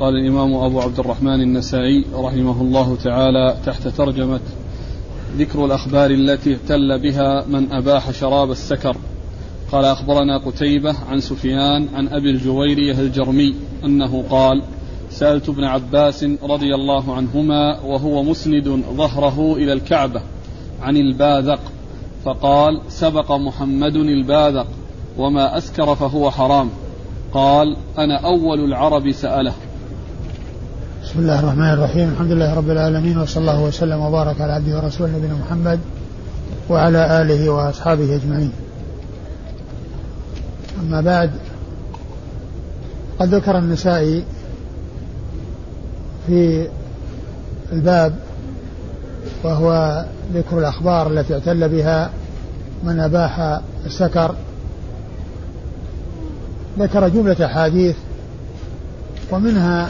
قال الإمام أبو عبد الرحمن النسائي رحمه الله تعالى تحت ترجمة ذكر الأخبار التي اهتل بها من أباح شراب السكر. قال أخبرنا قتيبة عن سفيان عن أبي الجويرية الجرمي أنه قال سألت ابن عباس رضي الله عنهما وهو مسند ظهره إلى الكعبة عن الباذق فقال سبق محمد الباذق وما أسكر فهو حرام. قال أنا أول العرب سأله. بسم الله الرحمن الرحيم. الحمد لله رب العالمين وصلى الله وسلم وبارك على عبده ورسوله نبينا محمد وعلى آله وأصحابه أجمعين. أما بعد قد ذكر النسائي في الباب وهو ذكر الأخبار التي اعتل بها من أباح السكر. ذكر جملة أحاديث ومنها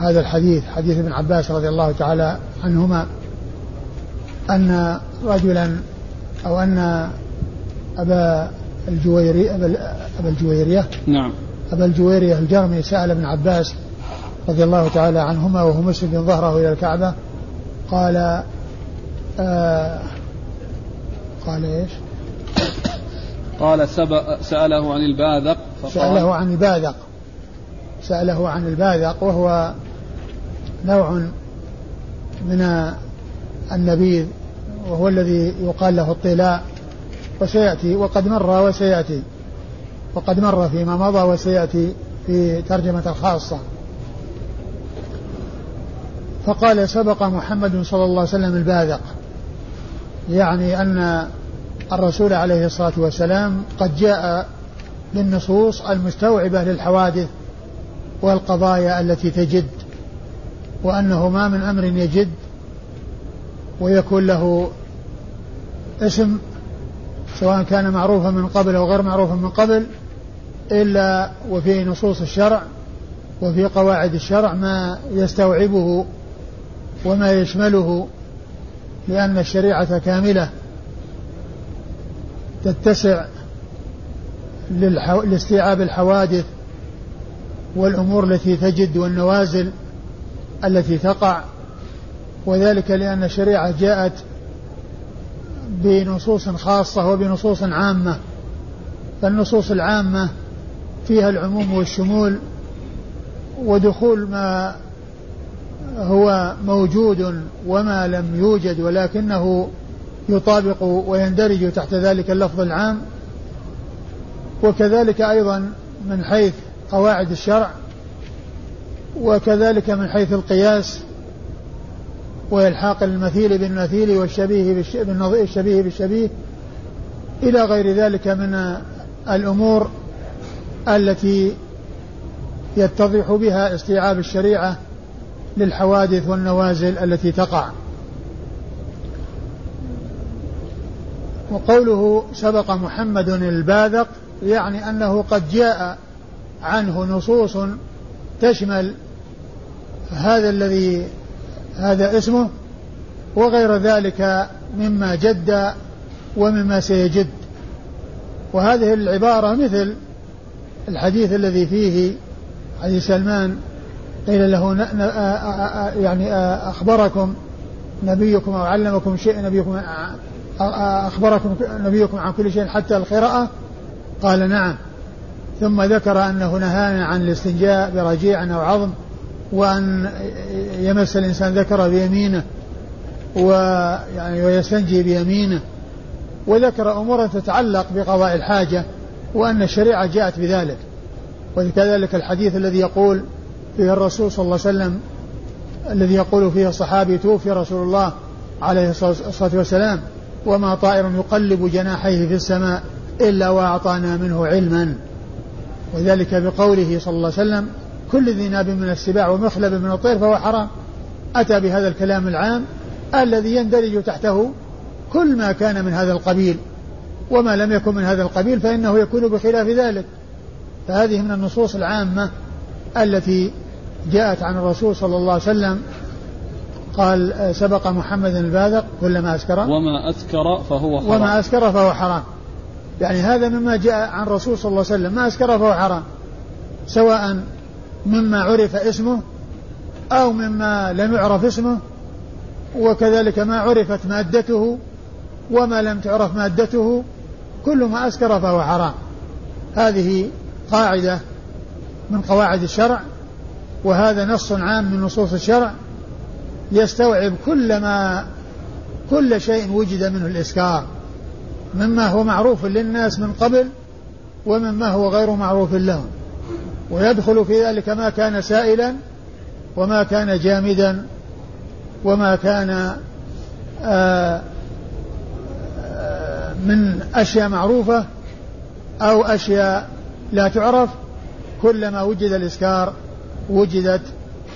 هذا الحديث حديث ابن عباس رضي الله تعالى عنهما أن رجلا أو أن أبا الجويري أبا الجويرية نعم أبا الجويرية الجرمي سأل ابن عباس رضي الله تعالى عنهما وهو مسجد ظهره إلى الكعبة قال آه قال إيش؟ قال سأله عن الباذق فقال سأله عن الباذق سأله عن الباذق وهو نوع من النبيذ وهو الذي يقال له الطلاء وسيأتي وقد مر وسيأتي وقد مر فيما مضى وسيأتي في ترجمة الخاصة. فقال سبق محمد صلى الله عليه وسلم الباذق يعني أن الرسول عليه الصلاة والسلام قد جاء بالنصوص المستوعبة للحوادث والقضايا التي تجد. وأنه ما من أمر يجد ويكون له اسم سواء كان معروفا من قبل أو غير معروفا من قبل إلا وفي نصوص الشرع وفي قواعد الشرع ما يستوعبه وما يشمله لأن الشريعة كاملة تتسع لاستيعاب الحوادث والأمور التي تجد والنوازل التي تقع وذلك لأن الشريعة جاءت بنصوص خاصة وبنصوص عامة. فالنصوص العامة فيها العموم والشمول ودخول ما هو موجود وما لم يوجد ولكنه يطابق ويندرج تحت ذلك اللفظ العام. وكذلك أيضا من حيث قواعد الشرع وكذلك من حيث القياس وإلحاق المثيل بالمثيل والشبيه بالشبيه بالشبيه إلى غير ذلك من الأمور التي يتضح بها استيعاب الشريعة للحوادث والنوازل التي تقع. وقوله سبق محمد الباذق يعني أنه قد جاء عنه نصوص تشمل هذا الذي هذا اسمه وغير ذلك مما جد ومما سيجد. وهذه العبارة مثل الحديث الذي فيه حديث سلمان قيل له يعني أخبركم نبيكم أو علمكم شيء نبيكم أخبركم نبيكم عن كل شيء حتى القراءة؟ قال نعم. ثم ذكر أنه نهانا عن الاستنجاء برجيع أو عظم وأن يمس الإنسان ذكر بيمينه ويعني ويستنجي بيمينه وذكر أمورا تتعلق بقضاء الحاجة وأن الشريعة جاءت بذلك. وكذلك الحديث الذي يقول فيه الرسول صلى الله عليه وسلم الذي يقول فيه الصحابي توفي رسول الله عليه الصلاة والسلام وما طائر يقلب جناحيه في السماء إلا وأعطانا منه علما. وذلك بقوله صلى الله عليه وسلم كل ذي ناب من السباع ومخلب من الطير فهو حرام. أتى بهذا الكلام العام الذي يندرج تحته كل ما كان من هذا القبيل. وما لم يكن من هذا القبيل فإنه يكون بخلاف ذلك. فهذه من النصوص العامة التي جاءت عن الرسول صلى الله عليه وسلم. قال سبق محمد الباذق كلما أسكر. وما أسكر فهو حرام. وما أسكر فهو حرام. يعني هذا مما جاء عن الرسول صلى الله عليه وسلم. ما أسكر فهو حرام. سواء مما عرف اسمه أو مما لم يعرف اسمه وكذلك ما عرفت مادته وما لم تعرف مادته كل ما أسكر فهو حرام. هذه قاعدة من قواعد الشرع وهذا نص عام من نصوص الشرع يستوعب كل ما كل شيء وجد منه الإسكار مما هو معروف للناس من قبل ومما هو غير معروف لهم. ويدخل في ذلك ما كان سائلا وما كان جامدا وما كان آآ آه، آه، من أشياء معروفة أو أشياء لا تعرف كلما وجد الإسكار وجدت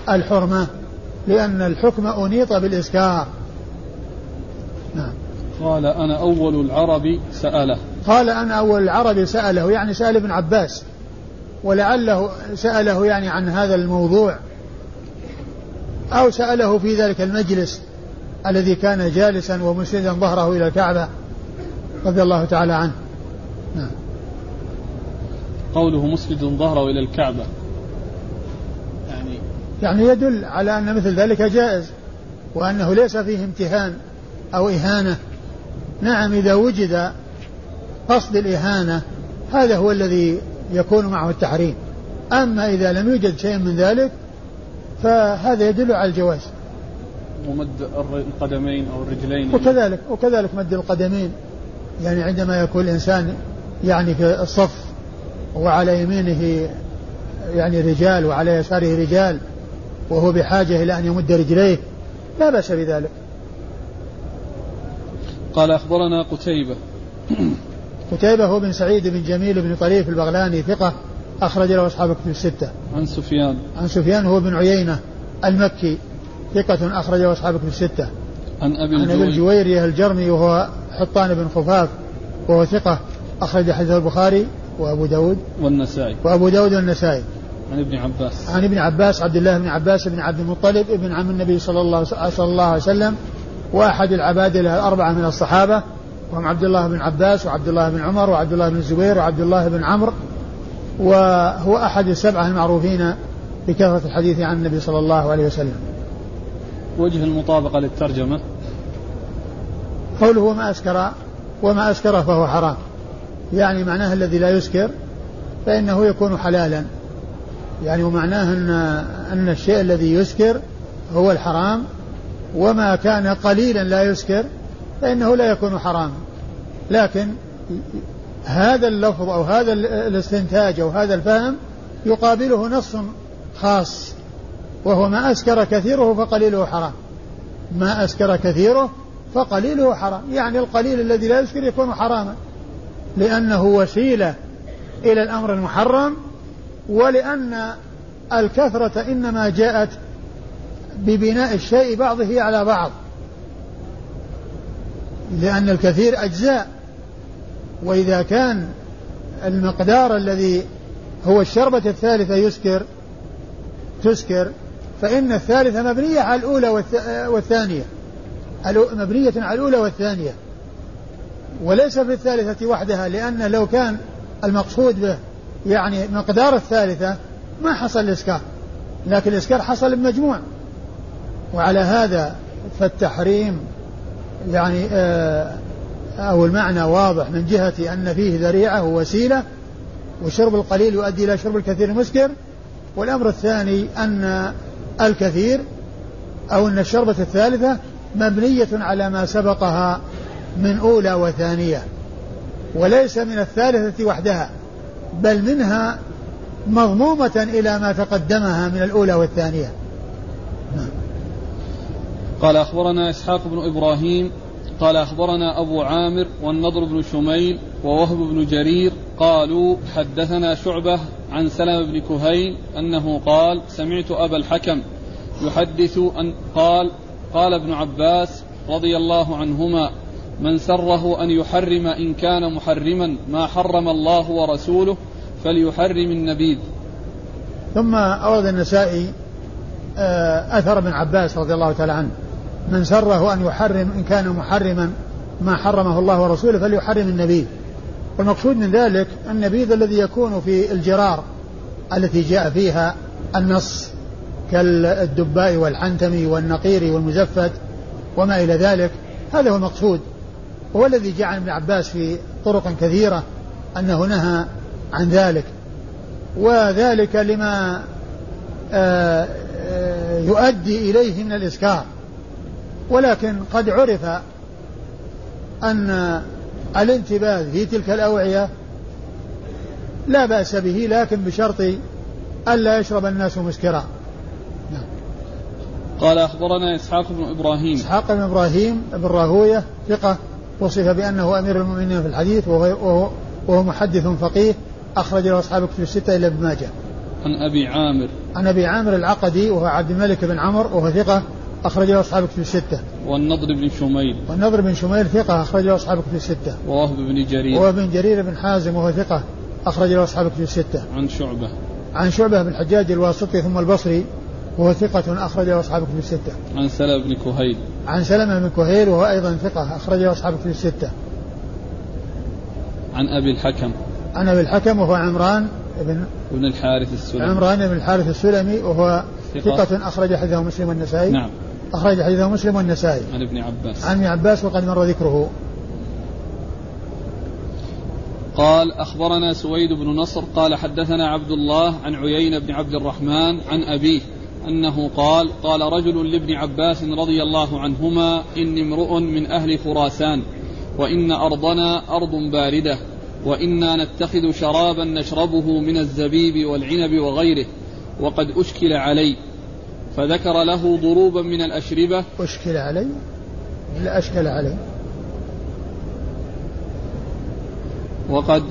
الحرمة لأن الحكم أنيط بالإسكار. نعم. قال أنا أول العرب سأله. قال أنا أول العرب سأله يعني سأل ابن عباس. ولعله سأله يعني عن هذا الموضوع أو سأله في ذلك المجلس الذي كان جالسا ومسندا ظهره إلى الكعبة رضي الله تعالى عنه. نعم. قوله مسند ظهره إلى الكعبة. يعني يعني يدل على أن مثل ذلك جائز وأنه ليس فيه امتهان أو إهانة. نعم إذا وجد قصد الإهانة هذا هو الذي يكون معه التحريم. أما إذا لم يوجد شيء من ذلك فهذا يدل على الجواز. ومد القدمين أو الرجلين. وكذلك وكذلك مد القدمين. يعني عندما يكون الإنسان يعني في الصف وعلى يمينه يعني رجال وعلى يساره رجال وهو بحاجة إلى أن يمد رجليه لا بأس بذلك. قال أخبرنا قتيبة. قتيبة هو بن سعيد بن جميل بن طريف البغلاني ثقة أخرج له أصحاب الكتب الستة. عن سفيان. عن سفيان هو بن عيينة المكي ثقة أخرج له أصحاب الكتب الستة. عن أبي عن أبي الجويرية الجرمي وهو حطان بن خفاف وهو ثقة أخرج حديث البخاري وأبو داود والنسائي وأبو داود والنسائي. عن ابن عباس عن ابن عباس عبد الله بن عباس بن عبد المطلب ابن عم النبي صلى الله صلى الله عليه وسلم وأحد العبادله الأربعة من الصحابة وهم عبد الله بن عباس وعبد الله بن عمر وعبد الله بن الزبير وعبد الله بن عمرو وهو أحد السبعة المعروفين بكثرة الحديث عن النبي صلى الله عليه وسلم. وجه المطابقة للترجمة. قوله وما أسكر وما أسكر فهو حرام. يعني معناه الذي لا يسكر فإنه يكون حلالا. يعني ومعناه أن أن الشيء الذي يسكر هو الحرام وما كان قليلا لا يسكر فإنه لا يكون حراما لكن هذا اللفظ أو هذا الاستنتاج أو هذا الفهم يقابله نص خاص وهو ما أسكر كثيره فقليله حرام. ما أسكر كثيره فقليله حرام. يعني القليل الذي لا يسكر يكون حراما. لأنه وسيلة إلى الأمر المحرم ولأن الكثرة إنما جاءت ببناء الشيء بعضه على بعض. لأن الكثير أجزاء وإذا كان المقدار الذي هو الشربة الثالثة يسكر تسكر فإن الثالثة مبنية على الأولى والثانية. مبنية على الأولى والثانية. وليس في الثالثة وحدها لأن لو كان المقصود به يعني مقدار الثالثة ما حصل الإسكار. لكن الإسكار حصل بمجموع. وعلى هذا فالتحريم يعني آه أو المعنى واضح من جهة أن فيه ذريعة ووسيلة وشرب القليل يؤدي إلى شرب الكثير المسكر والأمر الثاني أن الكثير أو أن الشربة الثالثة مبنية على ما سبقها من أولى وثانية وليس من الثالثة وحدها بل منها مضمومة إلى ما تقدمها من الأولى والثانية. قال أخبرنا إسحاق بن إبراهيم قال أخبرنا أبو عامر والنضر بن شميل ووهب بن جرير قالوا حدثنا شعبة عن سلم بن كهيل أنه قال سمعت أبا الحكم يحدث أن قال قال ابن عباس رضي الله عنهما من سره أن يحرم إن كان محرما ما حرم الله ورسوله فليحرم النبيذ ثم أورد النسائي آه، أثر ابن عباس رضي الله تعالى عنه. من سره أن يحرم إن كان محرما ما حرمه الله ورسوله فليحرم النبيذ والمقصود من ذلك النبيذ الذي يكون في الجرار التي جاء فيها النص كالدباء والحنتمي والنقير والمزفت وما إلى ذلك. هذا هو المقصود. هو الذي جاء عن ابن عباس في طرق كثيرة أنه نهى عن ذلك. وذلك لما آه، آه، يؤدي إليه من الإسكار. ولكن قد عرف أن الانتباه في تلك الأوعية لا بأس به لكن بشرط ألا يشرب الناس مسكرا نعم. قال أخبرنا إسحاق بن إبراهيم إسحاق بن إبراهيم بن راهوية ثقة وصف بأنه أمير المؤمنين في الحديث وهو, وهو محدث فقيه أخرج له أصحاب كتب الستة إلا ابن ماجه. عن أبي عامر عن أبي عامر العقدي وهو عبد الملك بن عمر وهو ثقة أخرج له أصحاب كتب الستة. والنضر بن شميل. والنضر بن شميل ثقة أخرج له أصحاب كتب الستة. ووهب بن جرير. ووهب بن جرير بن حازم وهو ثقة أخرج له أصحاب كتب الستة. عن شعبة. عن شعبة بن الحجاج الواسطي ثم البصري وهو ثقة أخرج له أصحاب كتب الستة. عن سلمة بن كهيل. عن سلمة بن كهيل وهو أيضا ثقة أخرج له أصحاب كتب الستة. عن أبي الحكم. عن أبي الحكم وهو عمران بن بن الحارث السلمي. عمران بن الحارث السلمي وهو ثقة, ثقة أخرج حديثه مسلم والنسائي. نعم. أخرج حديثه مسلم والنسائي. عن ابن عباس. عن ابن عباس وقد مر ذكره. قال أخبرنا سويد بن نصر قال حدثنا عبد الله عن عيين بن عبد الرحمن عن أبيه أنه قال قال رجل لابن عباس رضي الله عنهما إني امرؤ من أهل خراسان وإن أرضنا أرض باردة وإنا نتخذ شرابا نشربه من الزبيب والعنب وغيره وقد أشكل علي فذكر له ضروبا من الأشربة. أشكل علي. لا أشكل علي. وقد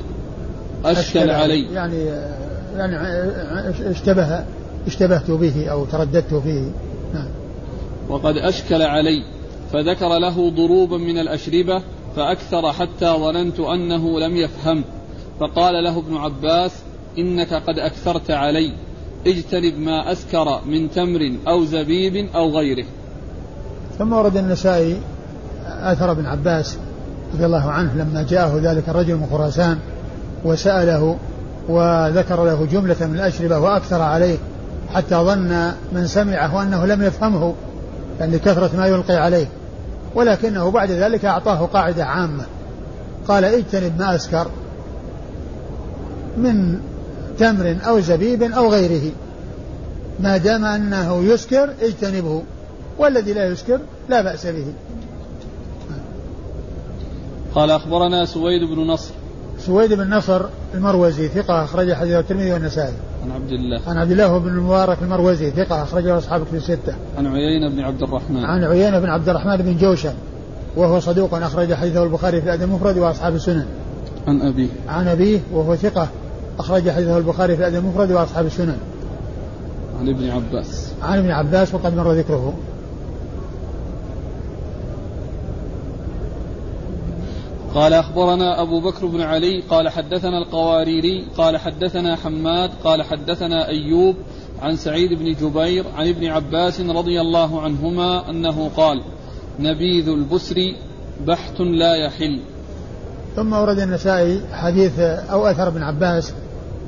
أشكل, أشكل علي. يعني يعني اشتبه اشتبهت به أو ترددت فيه نعم. وقد أشكل علي. فذكر له ضروبا من الأشربة فأكثر حتى ظننت أنه لم يفهم. فقال له ابن عباس إنك قد أكثرت علي. اجتنب ما أسكر من تمر أو زبيب أو غيره. ثم ورد النسائي أثر ابن عباس رضي الله عنه لما جاءه ذلك الرجل من خراسان وسأله وذكر له جملة من الأشربة وأكثر عليه حتى ظن من سمعه أنه لم يفهمه يعني لكثرة ما يلقي عليه. ولكنه بعد ذلك أعطاه قاعدة عامة. قال اجتنب ما أسكر من تمر أو زبيب أو غيره ما دام أنه يسكر اجتنبه والذي لا يسكر لا بأس به قال أخبرنا سويد بن نصر سويد بن نصر المروزي ثقة أخرج حديث الترمذي والنسائي. عن عبد الله. عن عبد الله بن المبارك المروزي ثقة أخرجه أصحاب الكتب الستة. عن عيينة بن عبد الرحمن. عن عيينة بن عبد الرحمن بن جوشن وهو صدوق أخرج حديثه البخاري في الأدب المفرد وأصحاب السنن. عن أبيه. عن أبيه وهو ثقة أخرج حديثه البخاري في الأدب المفرد وأصحاب السنن. عن ابن عباس. عن ابن عباس وقد مر ذكره. قال أخبرنا أبو بكر بن علي قال حدثنا القواريري قال حدثنا حماد قال حدثنا أيوب عن سعيد بن جبير عن ابن عباس رضي الله عنهما أنه قال نبيذ البسر بحث لا يحل ثم ورد النسائي حديث أو أثر ابن عباس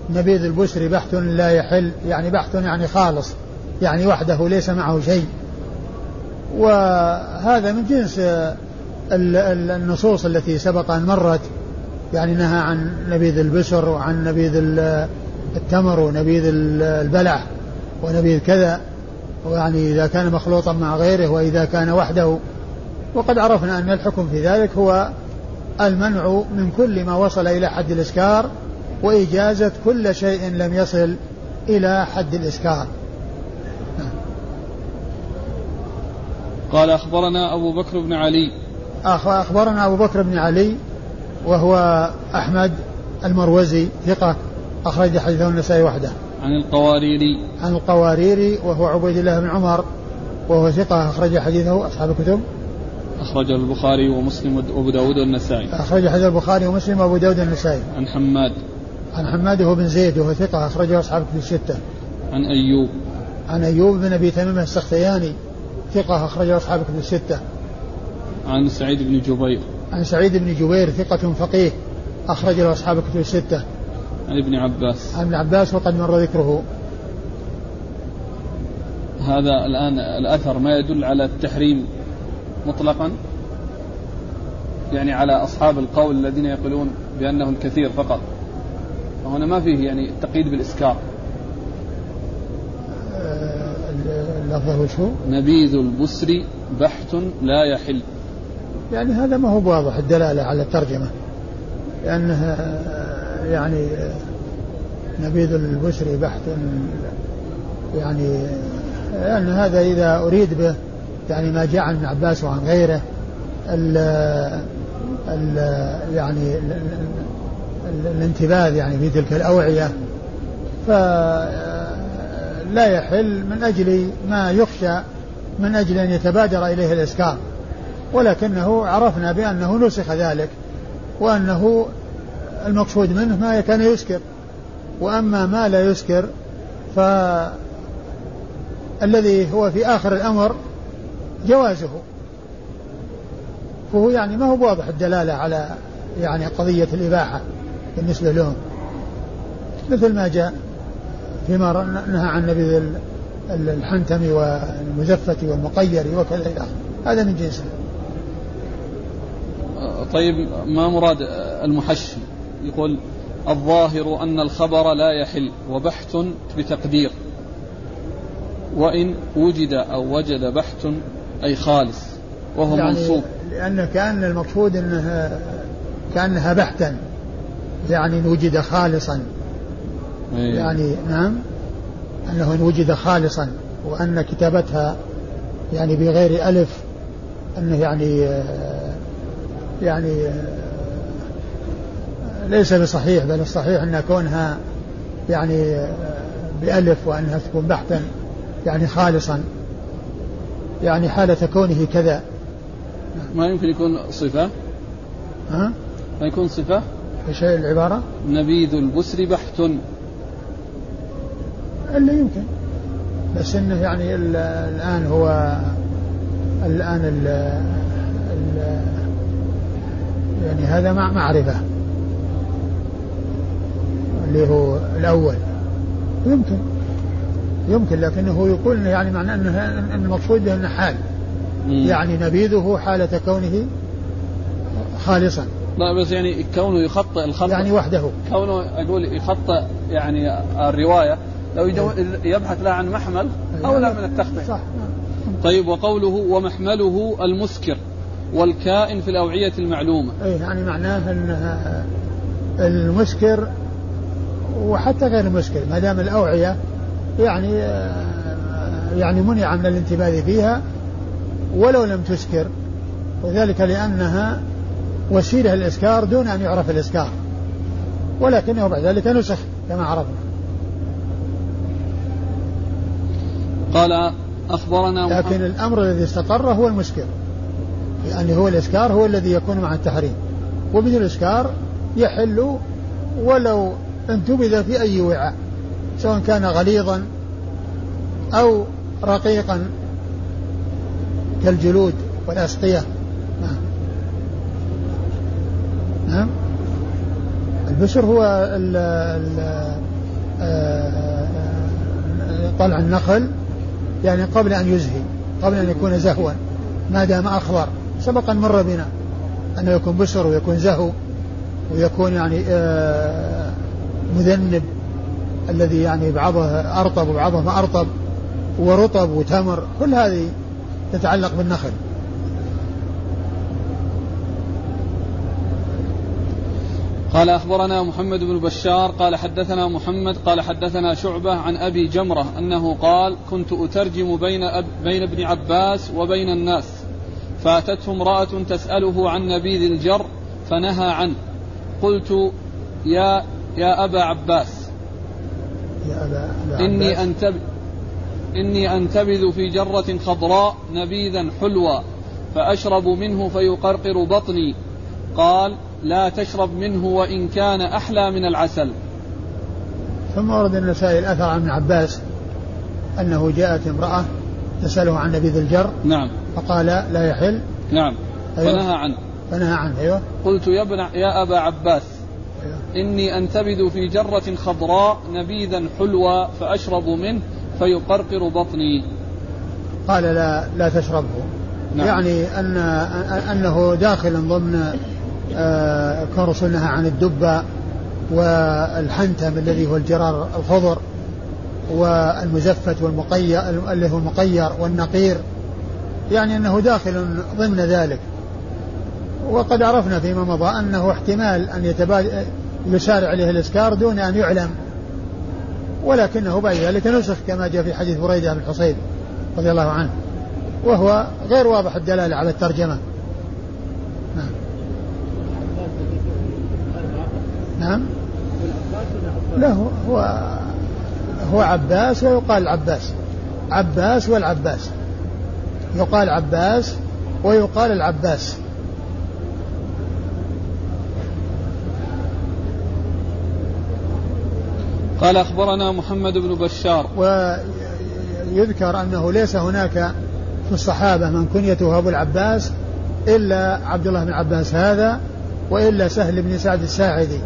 نبيذ البسر بحث لا يحل يعني بحث يعني خالص يعني وحده ليس معه شيء. وهذا من جنس النصوص التي سبق أن مرت يعني نهى عن نبيذ البسر وعن نبيذ التمر ونبيذ البلح ونبيذ كذا. ويعني إذا كان مخلوطا مع غيره وإذا كان وحده. وقد عرفنا أن الحكم في ذلك هو المنع من كل ما وصل إلى حد الإسكار وإجازة كل شيء لم يصل إلى حد الإسكار قال أخبرنا أبو بكر بن علي. أخبرنا أبو بكر بن علي وهو أحمد المروزي ثقة أخرج حديثه النسائي وحده. عن القواريري. عن القواريري وهو عبيد الله بن عمر وهو ثقة أخرج حديثه أصحاب الكتب. أخرجه البخاري ومسلم وأبو داود والنسائي. أخرج حديث البخاري ومسلم وأبو داود والنسائي. عن حماد. عن حماد هو بن زيد وهو ثقة أخرجه أصحاب الكتب الستة. عن أيوب. عن أيوب بن أبي تميم السختياني ثقة أخرجه أصحاب الكتب الستة. عن سعيد بن جبير. عن سعيد بن جبير ثقة فقيه أخرج له أصحاب الكتب الستة. عن ابن عباس. عن ابن عباس وقد مر ذكره. هذا الآن الأثر ما يدل على التحريم مطلقا؟ يعني على أصحاب القول الذين يقولون بأنه الكثير فقط. وهنا ما فيه يعني التقييد بالإسكار. آه، اللفظ وش هو؟ نبيذ البسر بحت لا يحل. يعني هذا ما هو واضح الدلالة على الترجمة. لأنها يعني نبيذ البشر بحث يعني لأن هذا إذا أريد به يعني ما جاء عن عباس وعن غيره ال ال يعني الانتباذ يعني في تلك الأوعية. فلا يحل من أجل ما يخشى من أجل أن يتبادر إليه الإسكار ولكنه عرفنا بأنه نسخ ذلك وأنه المقصود منه ما كان يسكر. وأما ما لا يسكر فالذي هو في آخر الأمر جوازه. فهو يعني ما هو واضح الدلالة على يعني قضية الإباحة. بالنسبة لهم. مثل ما جاء فيما نهى عن نبذ الحنتم والمزفة والمقير وكذا هذا من جنسه. طيب ما مراد المحشي؟ يقول الظاهر أن الخبر لا يحل وبحث بتقدير. وإن وجد أو وجد بحث أي خالص وهو يعني منصوب. لأن كأن المقصود أنها كأنها بحتا يعني إن وجد خالصا. أيه. يعني نعم أنه إن وجد خالصا وأن كتابتها يعني بغير ألف أنه يعني يعني ليس بصحيح بل الصحيح أن كونها يعني بألف وأنها تكون بحثا يعني خالصا. يعني حالة كونه كذا. ما يمكن يكون صفة؟ ها؟ ما يكون صفة؟ إيش العبارة؟ نبيذ البسر بحث. إلا يمكن. بس إنه يعني الآن هو الآن ال ال يعني هذا مع معرفة. اللي هو الأول. يمكن. يمكن لكنه يقول يعني معناه أنه المقصود به أنه حال. يعني نبيذه حالة كونه خالصا. لا بس يعني كونه يخطئ الخطأ. يعني وحده. كونه أقول يخطئ يعني الرواية لو يبحث لها عن محمل أولى من التخطئ صح. طيب وقوله ومحمله المسكر والكائن في الأوعية المعلومة. أي يعني معناه أنها المسكر وحتى غير المسكر ما دام الأوعية يعني يعني منع من الانتباه فيها ولو لم تسكر وذلك لأنها وسيلة للإسكار دون أن يعرف الإسكار. ولكنه بعد ذلك نسخ كما عرفنا. قال أخبرنا لكن الأمر الذي استقر هو المسكر يعني هو الإسكار هو الذي يكون مع التحريم. وبدون الإسكار يحل ولو انتبذ في أي وعاء سواء كان غليظا أو رقيقا كالجلود والأسقية نعم نعم البشر هو ال ال آه، طلع النخل يعني قبل أن يزهي قبل أن يكون زهوا ما دام أخضر. سبق أن مر بنا أنه يكون بشر ويكون زهو ويكون يعني آه، مذنب الذي يعني بعضه أرطب وبعضه ما أرطب ورطب وتمر. كل هذه تتعلق بالنخل. قال أخبرنا محمد بن بشار قال حدثنا محمد قال حدثنا شعبة عن أبي جمرة أنه قال كنت أترجم بين, أب بين ابن عباس وبين الناس. فأتته امرأة تسأله عن نبيذ الجر فنهى عنه. قلت يا يا أبا عباس. يا أبا, أبا إني أنتب إني أنتبذ في جرة خضراء نبيذا حلوا فأشرب منه فيقرقر بطني. قال لا تشرب منه وإن كان أحلى من العسل. ثم ورد النسائي الأثر عن ابن عباس أنه جاءت امرأة تسأله عن نبيذ الجر نعم. فقال لا يحل. نعم. أيوه. فنهى عنه. فنهى عنه أيوه. قلت يا ابن يا أبا عباس أيوه. إني أنتبذ في جرة خضراء نبيذا حلوا فأشرب منه فيقرقر بطني. قال لا لا تشربه. نعم. يعني أن أنه داخل ضمن آه، رسول نهى عن الدبة والحنتم الذي هو الجرار الخضر والمزفت والمقير اللي هو المقير والنقير. يعني أنه داخل ضمن ذلك. وقد عرفنا فيما مضى أنه احتمال أن يسارع عليه الإسكار دون أن يعلم. ولكنه بعد ذلك نسخ كما جاء في حديث بريدة بن الحصيب رضي الله عنه. وهو غير واضح الدلالة على الترجمة. نعم. لا هو هو, هو عباس ويقال العباس عباس والعباس. يقال عباس ويقال العباس. قال أخبرنا محمد بن بشار. ويذكر أنه ليس هناك في الصحابة من كنيته أبو العباس إلا عبد الله بن عباس هذا وإلا سهل بن سعد الساعدي.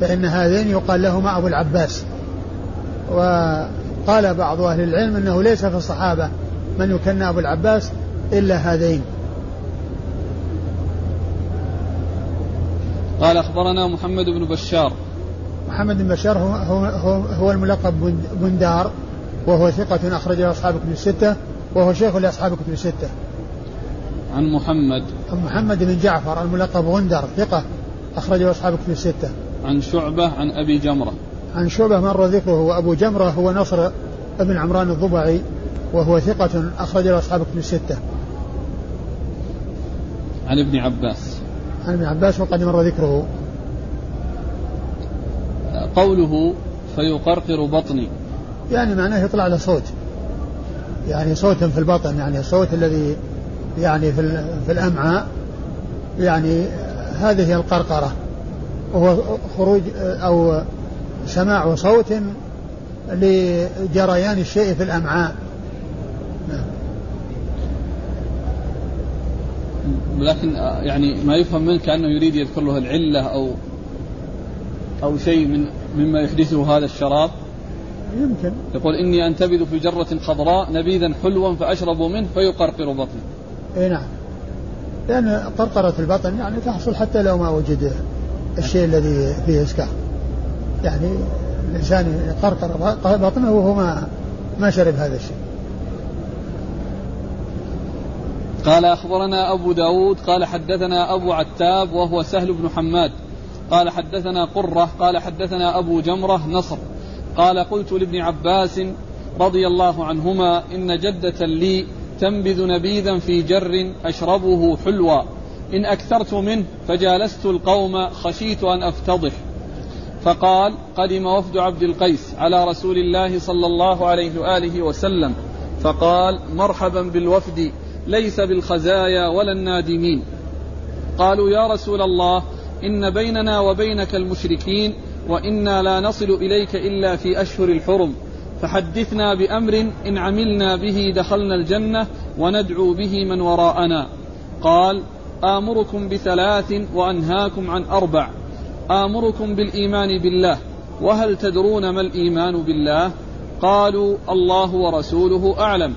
فإن هذين يقال لهما أبو العباس وقال بعض أهل العلم أنه ليس في الصحابة من يكنى أبو العباس إلا هذين قال أخبرنا محمد بن بشار محمد بن بشار هو, هو, هو الملقب بندار وهو ثقة أخرج له أصحاب كتب الستة وهو شيخ لأصحاب كتب الستة. عن محمد عن محمد بن جعفر الملقب غندر ثقة أخرج له أصحاب كتب الستة. عن شعبة عن أبي جمرة. عن شعبة مر ذكره وأبو جمرة هو نصر بن عمران الضبعي وهو ثقة أخرج له أصحاب كتب الستة. عن ابن عباس. عن ابن عباس وقد مر ذكره. قوله فيقرقر بطني يعني معناه يطلع له صوت يعني صوت في البطن يعني الصوت الذي يعني في, في الأمعاء يعني هذه هي القرقرة وهو خروج أو سماع صوت لجريان الشيء في الأمعاء نعم. لكن يعني ما يفهم منه كأنه يريد يذكر له العلة أو أو شيء من مما يحدثه هذا الشراب. يمكن. يقول إني أنتبذ في جرة خضراء نبيذا حلوا فأشرب منه فيقرقر بطني. اي نعم. لأن قرقرة البطن يعني تحصل حتى لو ما وجد الشيء الذي فيه إسكار يعني الإنسان قرقر بطنه وهو ما ما شرب هذا الشيء. قال أخبرنا أبو داود قال حدثنا أبو عتاب وهو سهل بن حماد. قال حدثنا قرة قال حدثنا أبو جمرة نصر. قال قلت لابن عباس رضي الله عنهما إن جدة لي تنبذ نبيذا في جر أشربه حلوا إن أكثرت منه فجالست القوم خشيت أن أفتضح. فقال قدم وفد عبد القيس على رسول الله صلى الله عليه وآله وسلم. فقال مرحبا بالوفد ليس بالخزايا ولا النادمين. قالوا يا رسول الله إن بيننا وبينك المشركين وإنا لا نصل إليك إلا في أشهر الحرم. فحدثنا بأمر إن عملنا به دخلنا الجنة وندعو به من وراءنا. قال آمركم بثلاث وأنهاكم عن أربع. آمركم بالإيمان بالله. وهل تدرون ما الإيمان بالله؟ قالوا الله ورسوله أعلم.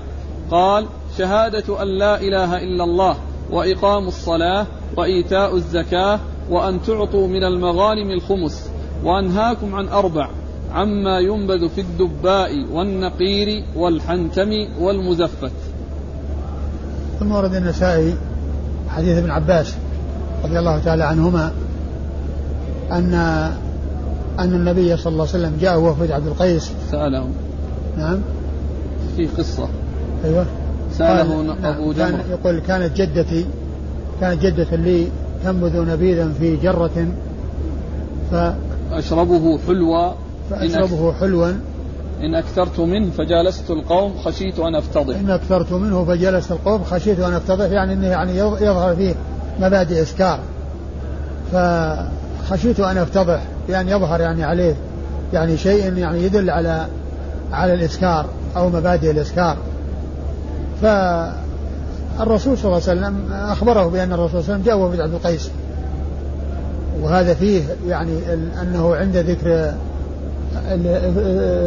قال شهادة أن لا إله إلا الله وإقام الصلاة وإيتاء الزكاة وأن تعطوا من المغانم الخمس. وأنهاكم عن أربع. عما ينبذ في الدباء والنقير والحنتم والمزفت. ثم ورد النسائي حديث ابن عباس رضي الله تعالى عنهما أن أن النبي صلى الله عليه وسلم جاء وفد عبد القيس. سألهم نعم. في قصة. أيوه. سأله نعم أبو جمر كان يقول كانت جدتي كانت جدة لي تنبذ نبيذا في جرة ف أشربه حلوا فأشربه حلوا إن أكثرت منه فجالست القوم خشيت أن أفتضح. إن أكثرت منه فجلست القوم خشيت أن أفتضح يعني أنه يعني يظهر فيه مبادئ إسكار فخشيت أن أفتضح يعني يظهر يعني عليه يعني شيء يعني يدل على على الإسكار أو مبادئ الإسكار ف الرسول صلى الله عليه وسلم أخبره بأن الرسول صلى الله عليه وسلم جاء عبد القيس. وهذا فيه يعني أنه عند ذكر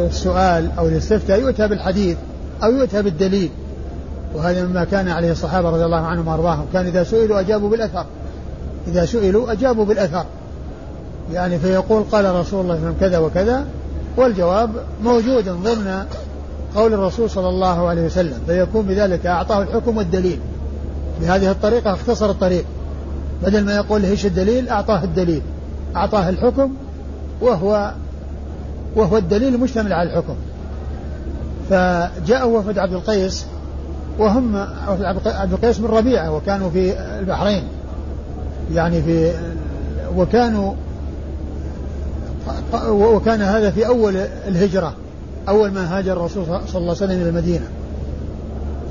السؤال أو الاستفتاء يؤتى بالحديث أو يؤتى بالدليل. وهذا مما كان عليه الصحابة رضي الله عنهم وأرضاهم. كان إذا سئلوا أجابوا بالأثر. إذا سئلوا أجابوا بالأثر. يعني فيقول قال رسول الله صلى كذا وكذا. والجواب موجود ضمن قول الرسول صلى الله عليه وسلم. فيكون بذلك أعطاه الحكم والدليل. بهذه الطريقة اختصر الطريق. بدل ما يقول إيش الدليل أعطاه الدليل. أعطاه الحكم وهو وهو الدليل المشتمل على الحكم. فجاء وفد عبد القيس وهم عبد القيس من ربيعة وكانوا في البحرين. يعني في وكانوا وكان هذا في أول الهجرة أول ما هاجر الرسول صلى الله عليه وسلم إلى المدينة.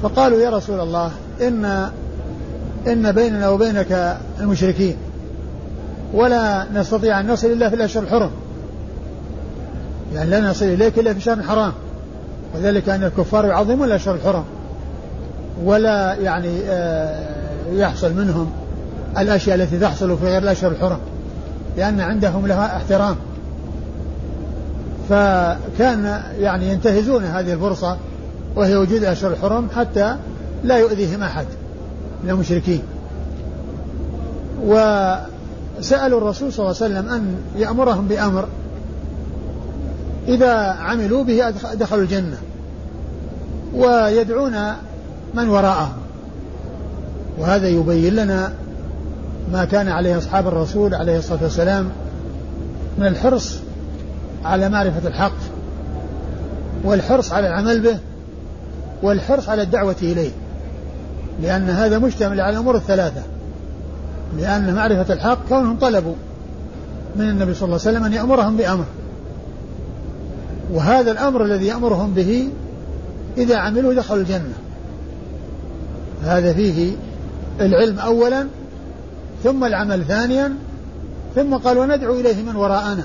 فقالوا يا رسول الله إن إن بيننا وبينك المشركين ولا نستطيع أن نصل إلا في الأشهر الحرم. يعني لا نصل إليك إلا في شهر حرام وذلك أن الكفار يعظمون الأشهر الحرم. ولا يعني آه، يحصل منهم الأشياء التي تحصل في غير الأشهر الحرم لأن عندهم لها احترام. فكان يعني ينتهزون هذه الفرصة وهي وجود الأشهر الحرم حتى لا يؤذيهم أحد من المشركين. وسألوا الرسول صلى الله عليه وسلم أن يأمرهم بأمر إذا عملوا به دخلوا الجنة ويدعون من وراءهم. وهذا يبين لنا ما كان عليه أصحاب الرسول عليه الصلاة والسلام من الحرص على معرفة الحق والحرص على العمل به والحرص على الدعوة إليه. لأن هذا مشتمل على الأمور الثلاثة. لأن معرفة الحق كونهم طلبوا من النبي صلى الله عليه وسلم أن يأمرهم بأمر. وهذا الأمر الذي يأمرهم به إذا عملوا دخلوا الجنة. هذا فيه العلم أولا ثم العمل ثانيا ثم قال وندعو إليه من وراءنا.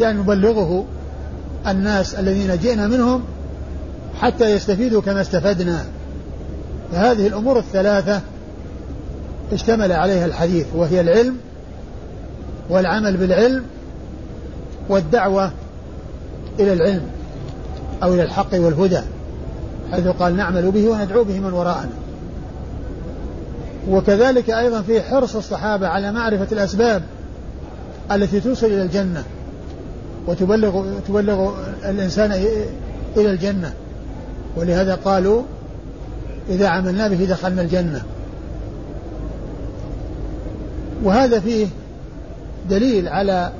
يعني نبلغه الناس الذين جئنا منهم حتى يستفيدوا كما استفدنا. فهذه الأمور الثلاثة اشتمل عليها الحديث وهي العلم والعمل بالعلم والدعوة إلى العلم أو إلى الحق والهدى حيث قال نعمل به وندعو به من وراءنا. وكذلك أيضا في حرص الصحابة على معرفة الأسباب التي توصل إلى الجنة وتبلغ تبلغ الإنسان إلى الجنة. ولهذا قالوا إذا عملنا به دخلنا الجنة. وهذا فيه دليل على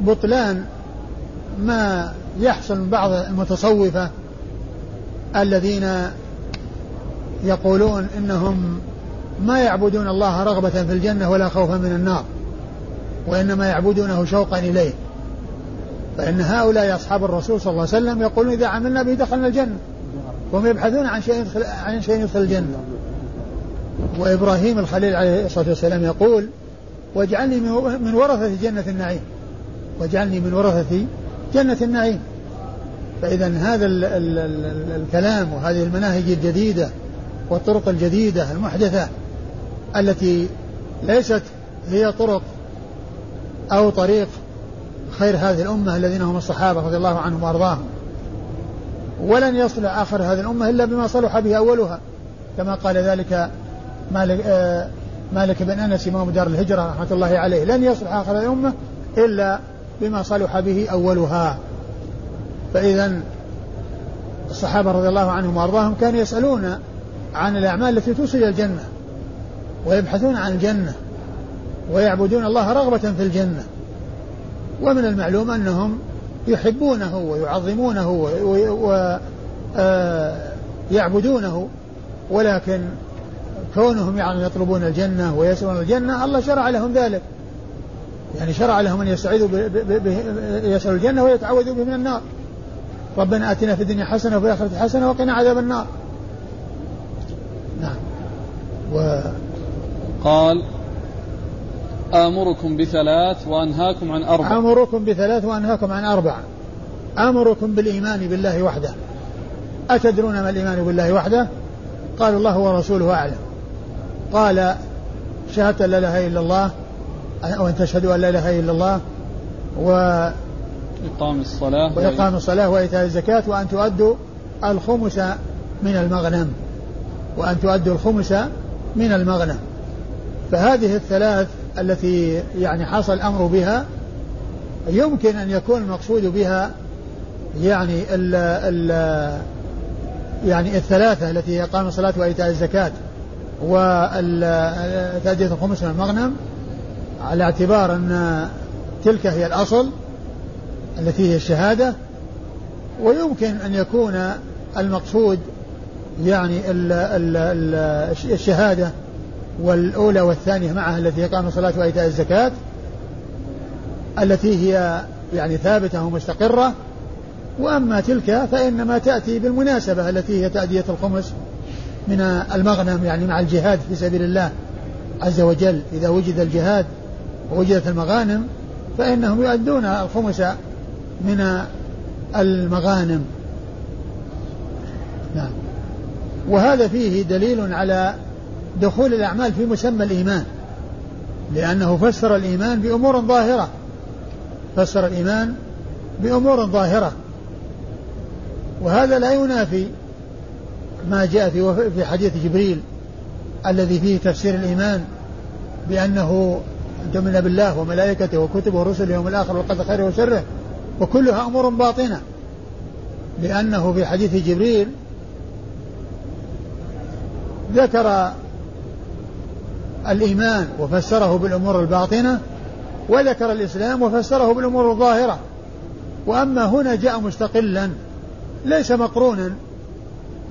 بطلان ما يحصل من بعض المتصوفة الذين يقولون إنهم ما يعبدون الله رغبة في الجنة ولا خوفا من النار وإنما يعبدونه شوقا إليه. فإن هؤلاء أصحاب الرسول صلى الله عليه وسلم يقولون إذا عملنا به دخلنا الجنة وهم يبحثون عن شيء يدخل عن شيء يدخل الجنة. وإبراهيم الخليل عليه الصلاة والسلام يقول واجعلني من ورثة جنة النعيم واجعلني من ورثة جنة النعيم. فإذا هذا ال ال ال الكلام وهذه المناهج الجديدة والطرق الجديدة المحدثة التي ليست هي طرق أو طريق خير هذه الأمة الذين هم الصحابة رضي الله عنهم وأرضاهم. ولن يصل آخر هذه الأمة إلا بما صلح به أولها. كما قال ذلك مالك, آه مالك بن أنس إمام دار الهجرة رحمة الله عليه. لن يصلح آخر الأمة إلا بما صلح به أولها. فإذا الصحابة رضي الله عنهم وأرضاهم كانوا يسألون عن الأعمال التي توصل الجنة ويبحثون عن الجنة ويعبدون الله رغبة في الجنة. ومن المعلوم أنهم يحبونه ويعظمونه ويعبدونه آه، ولكن كونهم يعني يطلبون الجنة ويسألون الجنة الله شرع لهم ذلك. يعني شرع لهم أن يستعيذوا يسألوا الجنة ويتعوذوا به من النار. ربنا آتنا في الدنيا حسنة وفي الآخرة حسنة وقنا عذاب النار. نعم. و قال آمركم بثلاث وأنهاكم عن أربع آمركم بثلاث وأنهاكم عن أربع آمركم بالإيمان بالله وحده. أتدرون ما الإيمان بالله وحده؟ قال الله ورسوله أعلم. قال شهادة لا إله إلا الله وأن تشهدوا أن لا إله إلا الله و إقام الصلاة وإقام الصلاة وإيتاء الزكاة وأن تؤدوا الخمس من المغنم. وأن تؤدوا الخمس من المغنم. فهذه الثلاث التي يعني حصل الأمر بها يمكن أن يكون المقصود بها يعني ال ال يعني الثلاثة التي هي إقام الصلاة وإيتاء الزكاة وتأدية الخمس من المغنم على اعتبار أن تلك هي الأصل التي هي الشهادة ويمكن أن يكون المقصود يعني ال ال ال الشهادة والأولى والثانية معها التي هي إقام الصلاة وإيتاء الزكاة التي هي يعني ثابتة ومستقرة. وأما تلك فإنما تأتي بالمناسبة التي هي تأدية الخمس من المغنم يعني مع الجهاد في سبيل الله عز وجل إذا وجد الجهاد ووجدت المغانم فإنهم يؤدون الخمس من المغانم. نعم. وهذا فيه دليل على دخول الأعمال في مسمى الإيمان لأنه فسر الإيمان بأمور ظاهرة. فسر الإيمان بأمور ظاهرة. وهذا لا ينافي ما جاء في في حديث جبريل الذي فيه تفسير الإيمان بأنه تؤمن بالله وملائكته وكتبه ورسله واليوم الآخر والقدر خيره وشره. وكلها أمور باطنة. لأنه في حديث جبريل ذكر الإيمان وفسره بالأمور الباطنة وذكر الإسلام وفسره بالأمور الظاهرة. وأما هنا جاء مستقلا ليس مقرونا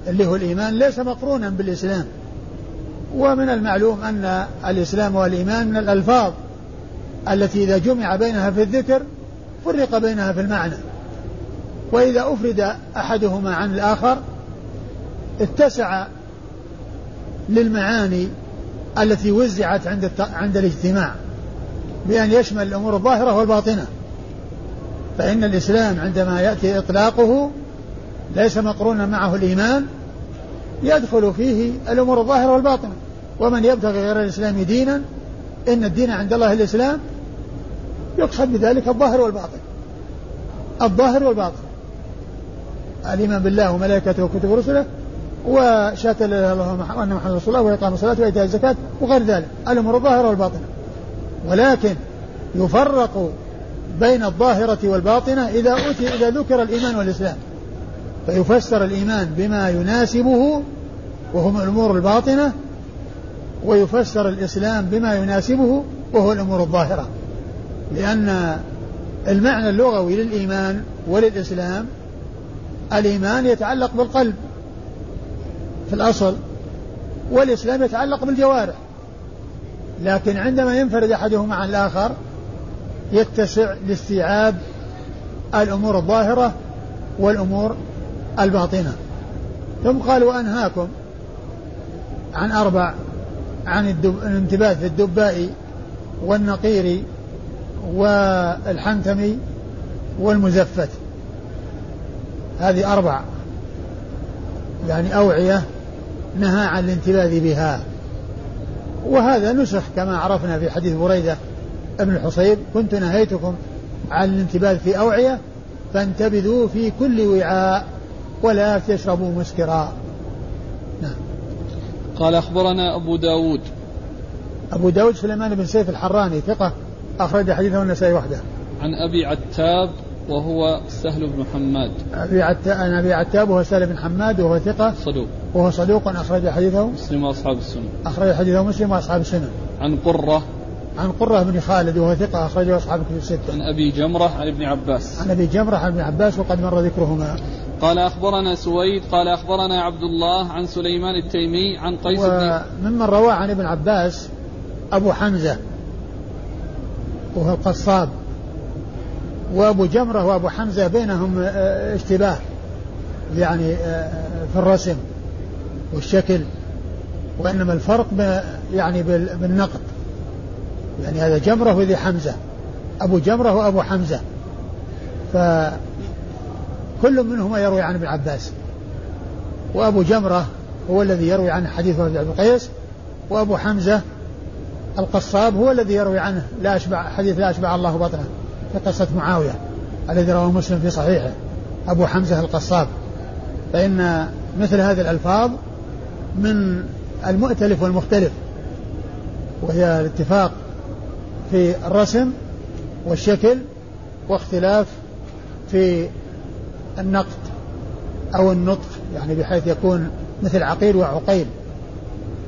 اللي هو الإيمان ليس مقرونا بالإسلام. ومن المعلوم أن الإسلام والإيمان من الألفاظ التي إذا جمع بينها في الذكر فرق بينها في المعنى. وإذا أفرد أحدهما عن الآخر اتسع للمعاني التي وزعت عند عند الاجتماع بأن يشمل الأمور الظاهرة والباطنة. فإن الإسلام عندما يأتي إطلاقه ليس مقرونا معه الإيمان يدخل فيه الأمور الظاهرة والباطنة. ومن يبتغي غير الإسلام دينا إن الدين عند الله الإسلام يقصد بذلك الظاهر والباطن. الظاهر والباطن. الإيمان بالله وملائكته وكتب رسله وشهادة لا إله إلا الله محمد رسول الله وإقام الصلاة وإيتاء الزكاة وغير ذلك. الأمور الظاهرة والباطنة. ولكن يفرق بين الظاهرة والباطنة إذا أتي إذا ذكر الإيمان والإسلام. فيفسر الإيمان بما يناسبه وهم الأمور الباطنة ويفسر الإسلام بما يناسبه وهو الأمور الظاهرة. لأن المعنى اللغوي للإيمان وللإسلام الإيمان يتعلق بالقلب في الأصل والإسلام يتعلق بالجوارح. لكن عندما ينفرد أحدهما عن الآخر يتسع لاستيعاب الأمور الظاهرة والأمور الباطنة. ثم قال وأنهاكم عن أربع عن الانتباه في الدباء والنقير والحنتم والمزفت. هذه أربع. يعني أوعية نهى عن الانتباه بها. وهذا نسخ كما عرفنا في حديث بريدة ابن الحصيب كنت نهيتكم عن الانتباه في أوعية فانتبذوا في كل وعاء. ولا تشربوا مسكرا. نعم. قال أخبرنا أبو داود. أبو داود سليمان بن سيف الحراني ثقة أخرج حديثه النسائي وحده. عن أبي عتاب وهو سهل بن حماد. أبي عتاب عن أبي عتاب وهو سهل بن حماد وهو ثقة صدوق. وهو صدوق أخرج حديثه مسلم وأصحاب السنن أخرج حديثه مسلم وأصحاب السنن عن قرة عن قرة بن خالد وهو ثقة أخرجه أصحاب كتب الستة. عن أبي جمرة عن ابن عباس. عن أبي جمرة عن ابن عباس وقد مر ذكرهما. قال أخبرنا سويد قال أخبرنا عبد الله عن سليمان التيمي عن قيس بن وممن روى عن ابن عباس أبو حمزة وهو القصاب وأبو جمرة وأبو حمزة بينهم آه، اشتباه يعني آه، في الرسم والشكل وإنما الفرق يعني بالنقد يعني هذا جمرة وذي حمزة. أبو جمرة وأبو حمزة. فكل منهما يروي عن ابن عباس. وأبو جمرة هو الذي يروي عنه حديث ابن قيس وأبو حمزة القصاب هو الذي يروي عنه لا أشبع حديث لا أشبع الله بطنه في قصة معاوية الذي رواه مسلم في صحيحه. أبو حمزة القصاب. فإن مثل هذه الألفاظ من المؤتلف والمختلف وهي الاتفاق في الرسم والشكل واختلاف في النقد أو النطق يعني بحيث يكون مثل عقيل وعقيل.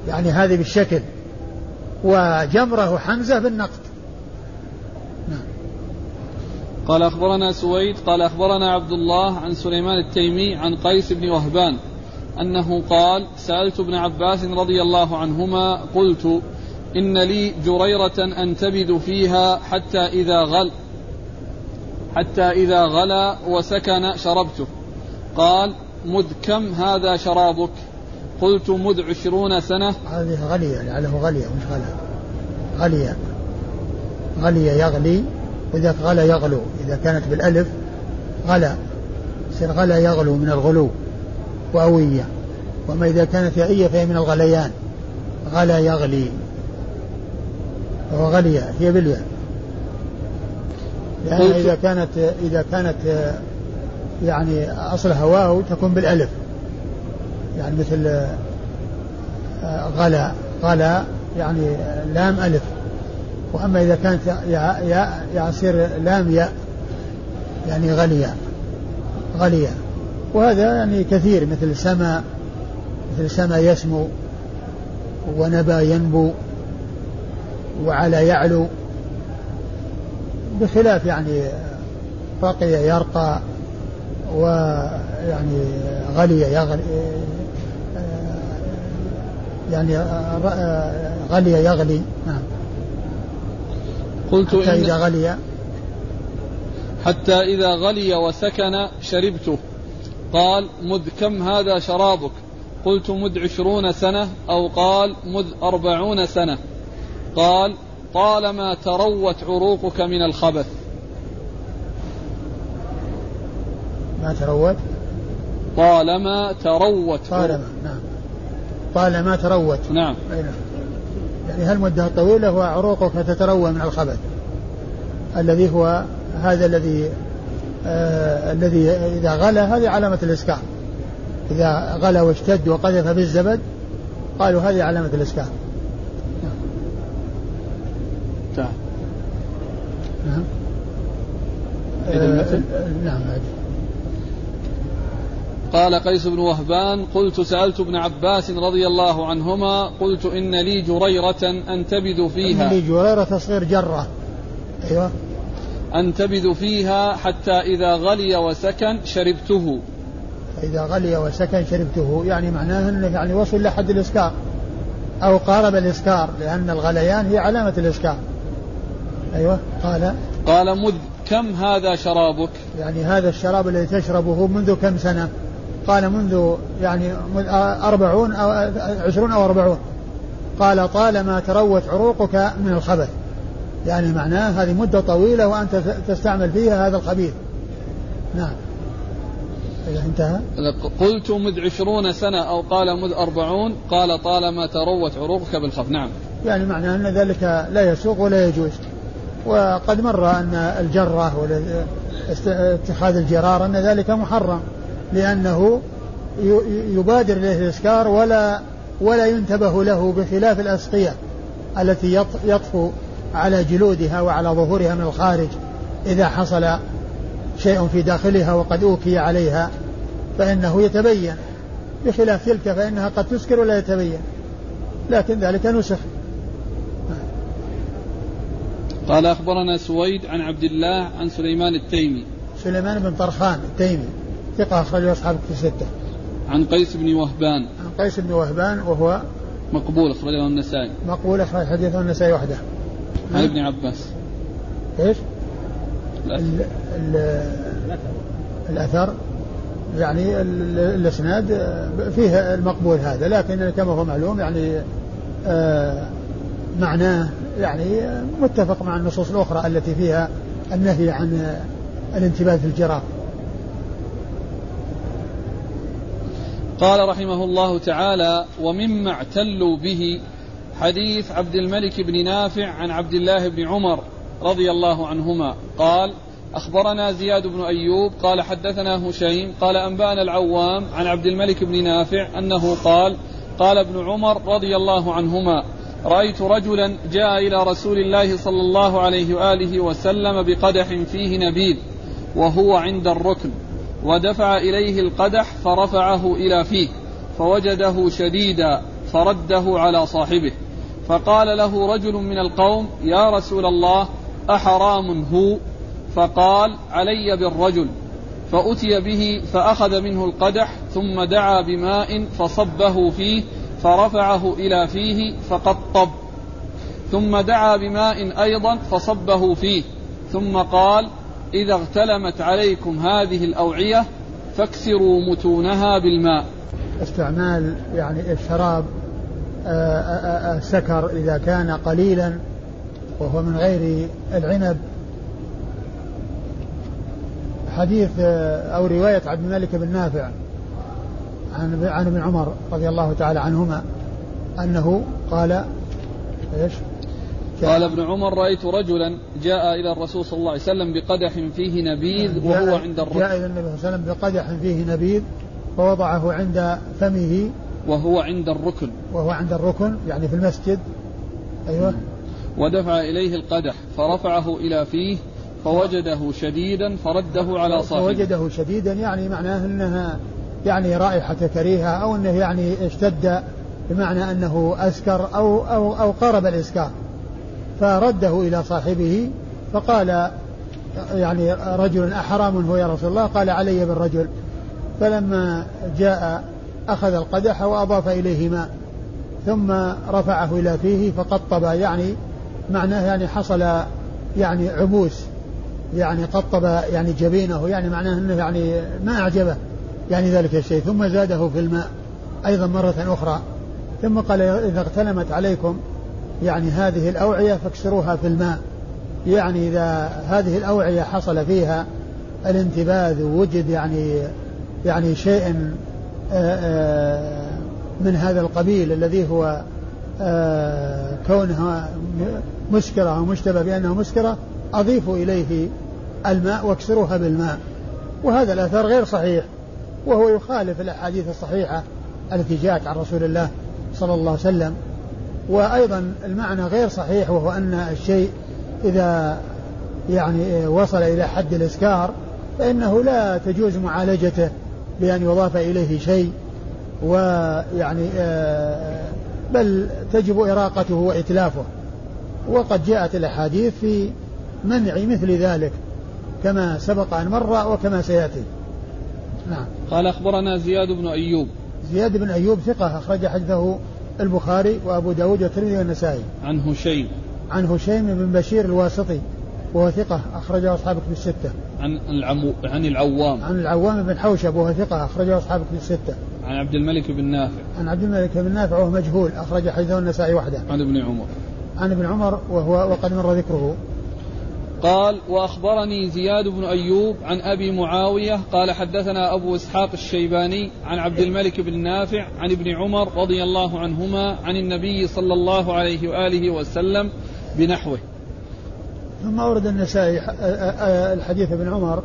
يعني هذه بالشكل. وجمرة حمزة بالنقد. نعم. قال أخبرنا سويد قال أخبرنا عبد الله عن سليمان التيمي عن قيس بن وهبان أنه قال سألت ابن عباس رضي الله عنهما قلت إن لي جريرة أنتبذ فيها حتى إذا غل حتى إذا غلا وسكن شربته. قال مذ كم هذا شرابك؟ قلت مذ عشرون سنة. هذه غلية لعله غلية مش غلا. غلية. غلي يغلي وإذا غلا يغلو. إذا كانت بالألف غلا. يصير غلا يغلو من الغلو وأوية. وما إذا كانت يائية فهي من الغليان. غلا يغلي. وهو غلي هي بالياء لأن إذا كانت إذا كانت يعني أصلها واو تكون بالألف. يعني مثل غلا غلا يعني لام ألف. وأما إذا كانت ياء ياء يصير لام ياء يعني غليا غليا وهذا يعني كثير مثل سما مثل سما يسمو ونبى ينبو. وعلى يعلو بخلاف يعني رقي يرقى ويعني غلي يغلي يعني غلي يغلي. نعم. قلت حتى إذا غلي. حتى إذا غلي وسكن شربته قال مذ كم هذا شرابك؟ قلت مذ عشرون سنة. أو قال مذ أربعون سنة. قال طالما تروت عروقك من الخبث. ما تروت؟ طالما تروت. طالما نعم. طالما تروت. نعم. نعم. يعني هالمدة الطويلة وعروقك تتروى من الخبث؟ الذي هو هذا الذي آه الذي إذا غلا هذه علامة الإسكار إذا غلا واشتد وقذف بالزبد قالوا هذه علامة الإسكار نعم نعم آه نعم قال قيس بن وهبان قلت سألت ابن عباس رضي الله عنهما قلت إن لي جريرة أنتبذ فيها. إن لي جريرة تصغير جرة. أيوة. أنتبذ فيها حتى إذا غلي وسكن شربته. إذا غلي وسكن شربته. يعني معناه أنه يعني وصل لحد الإسكار أو قارب الإسكار لأن الغليان هي علامة الإسكار. أيوة قال. قال مذ كم هذا شرابك؟ يعني هذا الشراب الذي تشربه منذ كم سنة؟ قال منذ يعني أربعون أو عشرون أو أربعون. قال طالما تروت عروقك من الخبث يعني معناه هذه مدة طويلة وأنت تستعمل فيها هذا الخبيث نعم. إذا انتهى. قلت مذ عشرون سنة أو قال مذ أربعون. قال طالما تروت عروقك بالخف نعم. يعني معناه أن ذلك لا يسوق ولا يجوز. وقد مر أن الجرة اتخاذ الجرار أن ذلك محرم لأنه يبادر إليه الإسكار ولا ولا ينتبه له بخلاف الأسقية التي يطفو على جلودها وعلى ظهورها من الخارج إذا حصل شيء في داخلها وقد أوكي عليها فإنه يتبين. بخلاف تلك فإنها قد تسكر ولا يتبين. لكن ذلك نسخ. قال أخبرنا سويد عن عبد الله عن سليمان التيمي. سليمان بن طرخان التيمي ثقة أخرجه أصحاب الكتب الستة. عن قيس بن وهبان. عن قيس بن وهبان وهو مقبول أخرجه النسائي. مقبول أخرج حديثه النسائي وحده. عن ابن عباس. إيش؟ ال ال الأثر يعني الإسناد فيه المقبول هذا لكن كما هو معلوم يعني آه معناه يعني متفق مع النصوص الأخرى التي فيها النهي عن الانتباه في الجراب قال رحمه الله تعالى ومما اعتلوا به حديث عبد الملك بن نافع عن عبد الله بن عمر رضي الله عنهما. قال أخبرنا زياد بن أيوب قال حدثنا هشيم قال أنبأنا العوام عن عبد الملك بن نافع أنه قال قال ابن عمر رضي الله عنهما رأيت رجلا جاء إلى رسول الله صلى الله عليه وآله وسلم بقدح فيه نبيذ وهو عند الركن ودفع إليه القدح فرفعه إلى فيه فوجده شديدا فرده على صاحبه فقال له رجل من القوم يا رسول الله أحرام هو؟ فقال علي بالرجل. فأتي به فأخذ منه القدح ثم دعا بماء فصبه فيه فرفعه إلى فيه فقطب ثم دعا بماء أيضا فصبه فيه ثم قال إذا اغتلمت عليكم هذه الأوعية فاكسروا متونها بالماء. استعمال يعني الشراب السكر آه، آه، آه، إذا كان قليلا وهو من غير العنب. حديث أو رواية عبد الملك بن نافع. عن عن ابن عمر رضي الله تعالى عنهما أنه قال إيش؟ قال ابن عمر رأيت رجلا جاء إلى الرسول صلى الله عليه وسلم بقدح فيه نبيذ وهو عند الركن جاء إلى النبي صلى الله عليه وسلم بقدح فيه نبيذ فوضعه عند فمه. وهو عند الركن. وهو عند الركن يعني في المسجد. أيوه. ودفع إليه القدح فرفعه إلى فيه فوجده شديدا فرده على صاحبه. فوجده شديدا يعني معناه أنها يعني رائحة كريهة أو أنه يعني اشتد بمعنى أنه أسكر أو, أو, أو قارب الإسكار. فرده إلى صاحبه فقال يعني رجل أحرام هو يا رسول الله قال علي بالرجل. فلما جاء أخذ القدح وأضاف إليه ماء ثم رفعه إلى فيه فقطب يعني معناه يعني حصل يعني عبوس يعني قطب يعني جبينه يعني معناه إنه يعني ما أعجبه. يعني ذلك الشيء. ثم زاده في الماء أيضا مرة أخرى. ثم قال إذا اغتنمت عليكم يعني هذه الأوعية فاكسروها في الماء. يعني إذا هذه الأوعية حصل فيها الانتباذ ووجد يعني يعني شيء آه، آه، من هذا القبيل الذي هو آه، كونها مسكرة أو مشتبه بأنها مسكرة أضيفوا إليه الماء واكسروها بالماء. وهذا الأثر غير صحيح. وهو يخالف الأحاديث الصحيحة التي جاءت عن رسول الله صلى الله عليه وسلم. وأيضا المعنى غير صحيح وهو أن الشيء إذا يعني وصل إلى حد الإسكار فإنه لا تجوز معالجته بأن يضاف إليه شيء ويعني آه، بل تجب إراقته وإتلافه. وقد جاءت الأحاديث في منع مثل ذلك كما سبق أن مر وكما سيأتي. نعم قال أخبرنا زياد بن أيوب زياد بن أيوب ثقة أخرج حديثه البخاري وأبو داود والترمذي والنسائي عن هشيم عن هشيم بن بشير الواسطي وهو ثقة أخرجه أصحاب كتب الستة. عن العمو عن العوام. عن العوام بن حوشب وهو ثقة أخرجه أصحاب كتب الستة. عن عبد الملك بن نافع. عن عبد الملك بن نافع وهو مجهول أخرج حديثه النسائي وحده. عن ابن عمر. عن ابن عمر وهو وقد مر ذكره. قال وأخبرني زياد بن أيوب عن أبي معاوية قال حدثنا أبو إسحاق الشيباني عن عبد الملك بن نافع عن ابن عمر رضي الله عنهما عن النبي صلى الله عليه وآله وسلم بنحوه. ثم أورد النسائي الحديث ابن عمر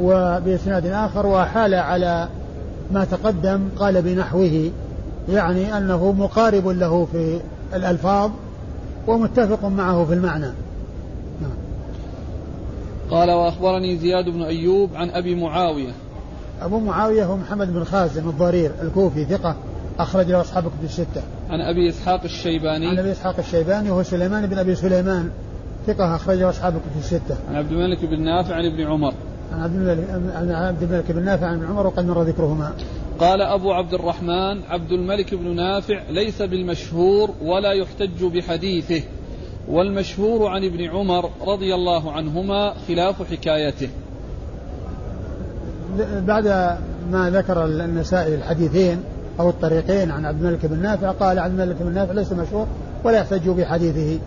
وبإسناد آخر وحال على ما تقدم قال بنحوه يعني أنه مقارب له في الألفاظ ومتفق معه في المعنى. قال وأخبرني زياد بن أيوب عن أبي معاوية أبو معاوية هو محمد بن خازم الضرير الكوفي ثقة أخرج له أصحاب كتب الستة. عن أبي إسحاق الشيباني. عن أبي إسحاق الشيباني وهو سليمان بن أبي سليمان ثقة أخرجه أصحاب الكتب الستة. عن عبد الملك بن نافع عن ابن عمر. عن عبد الملك عن عبد الملك بن نافع عن ابن عمر وقد مر ذكرهما. قال أبو عبد الرحمن عبد الملك بن نافع ليس بالمشهور ولا يحتج بحديثه والمشهور عن ابن عمر رضي الله عنهما خلاف حكايته. بعد ما ذكر النسائي الحديثين أو الطريقين عن عبد الملك بن نافع قال عبد الملك بن نافع ليس مشهور ولا يحتج بحديثه.